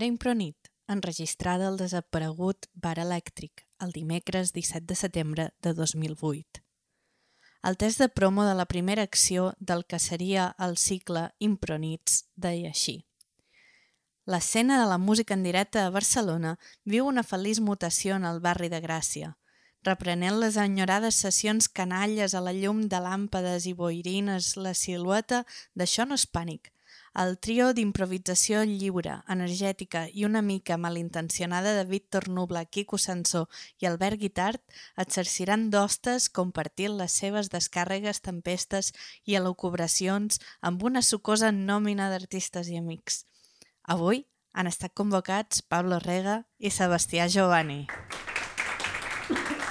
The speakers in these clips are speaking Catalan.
Primera impronit, enregistrada al desaparegut bar elèctric el dimecres 17 de setembre de 2008. El test de promo de la primera acció del que seria el cicle Impronits deia així. L'escena de la música en directe a Barcelona viu una feliç mutació en el barri de Gràcia, reprenent les enyorades sessions canalles a la llum de làmpades i boirines la silueta d'Això no és pànic, el trio d'improvisació lliure, energètica i una mica malintencionada de Víctor Nubla, Quico Sansó i Albert Guitart exerciran d'hostes compartint les seves descàrregues, tempestes i elucubracions amb una sucosa nòmina d'artistes i amics. Avui han estat convocats Pablo Rega i Sebastià Giovanni. No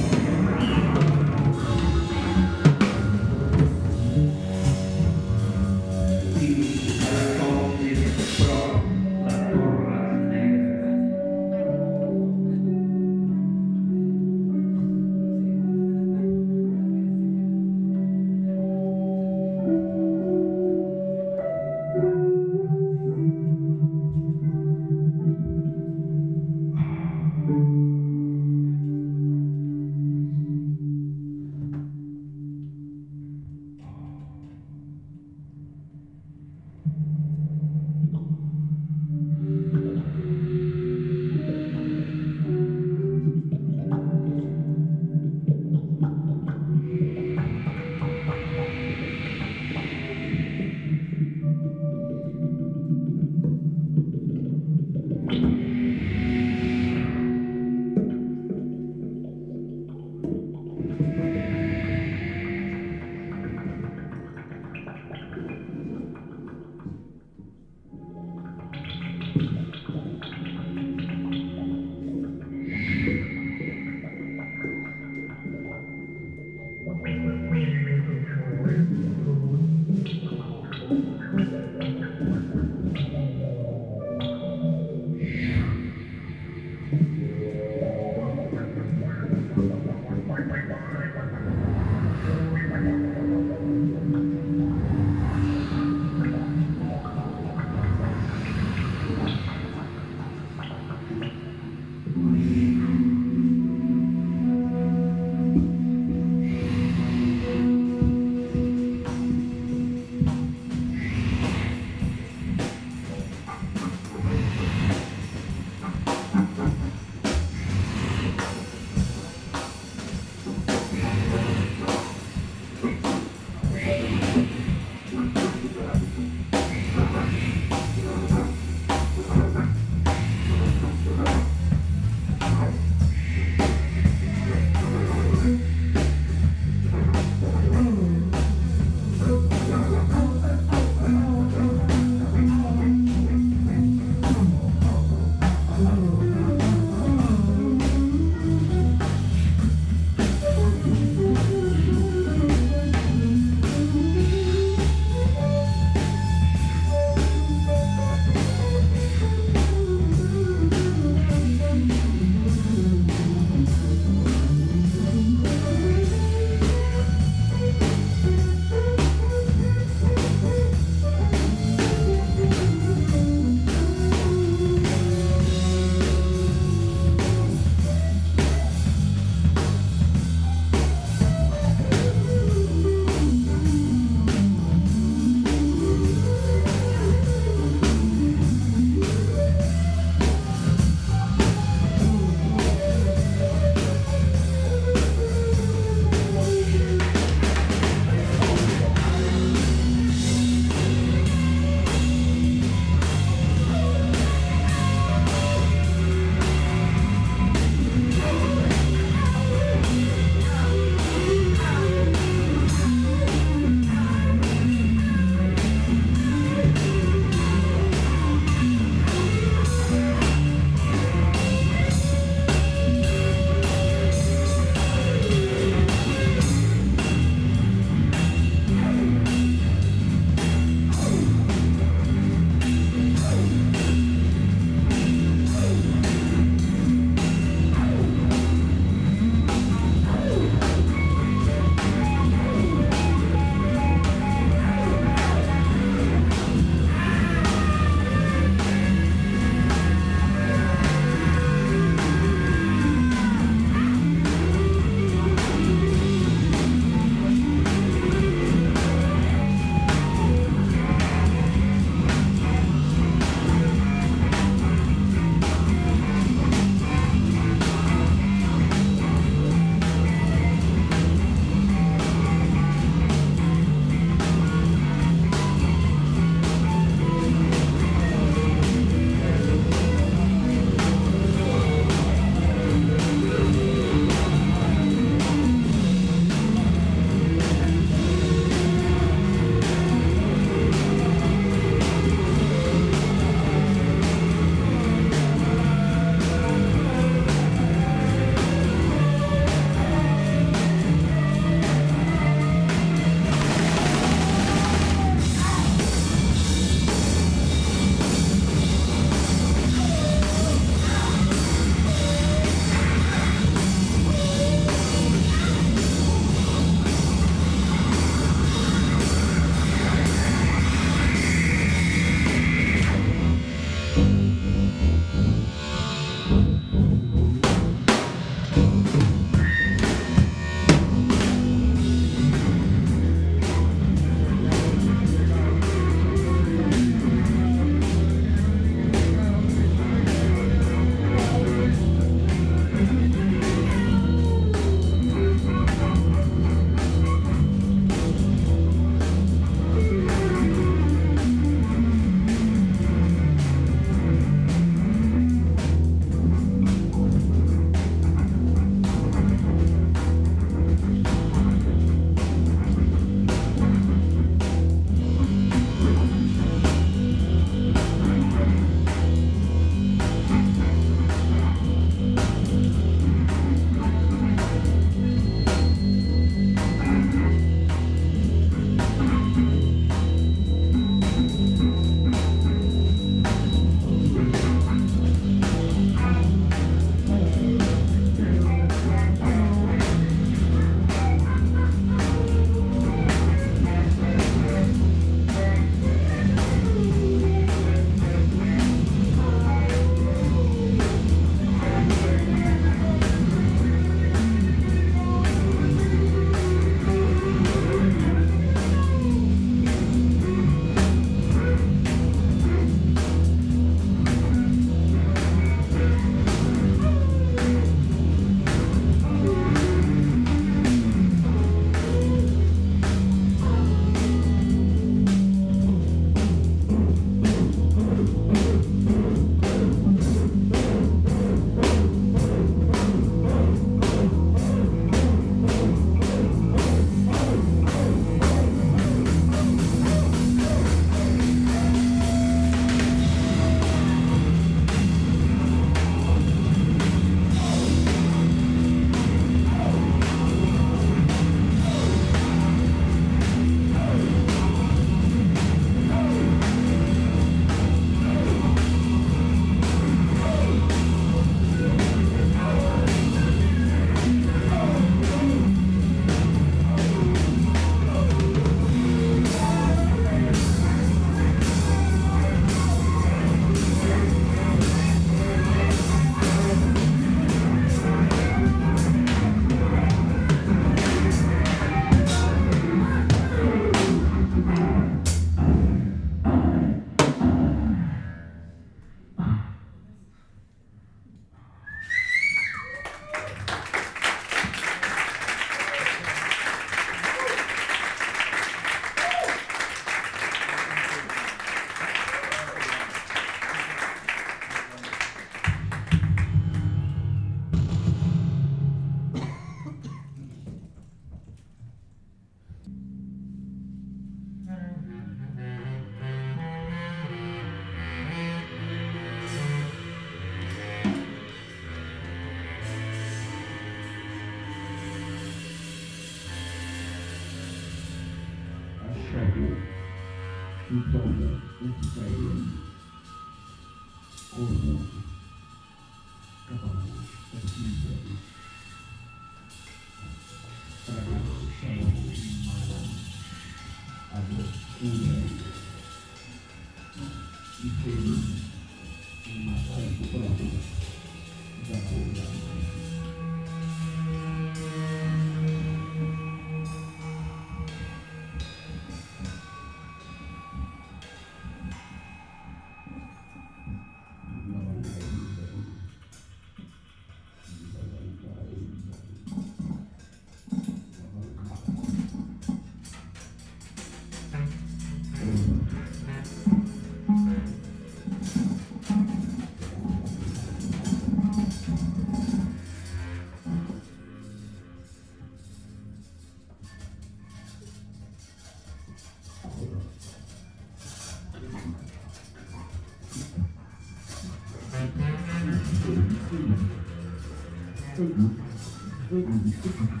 быть доступным.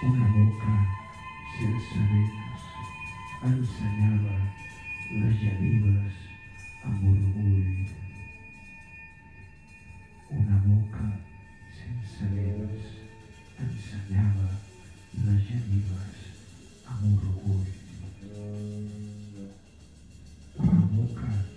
Una boca sense dents ensenyava les genives amb orgull. Una boca sense dents ensenyava les genives amb orgull. Una boca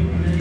Amen.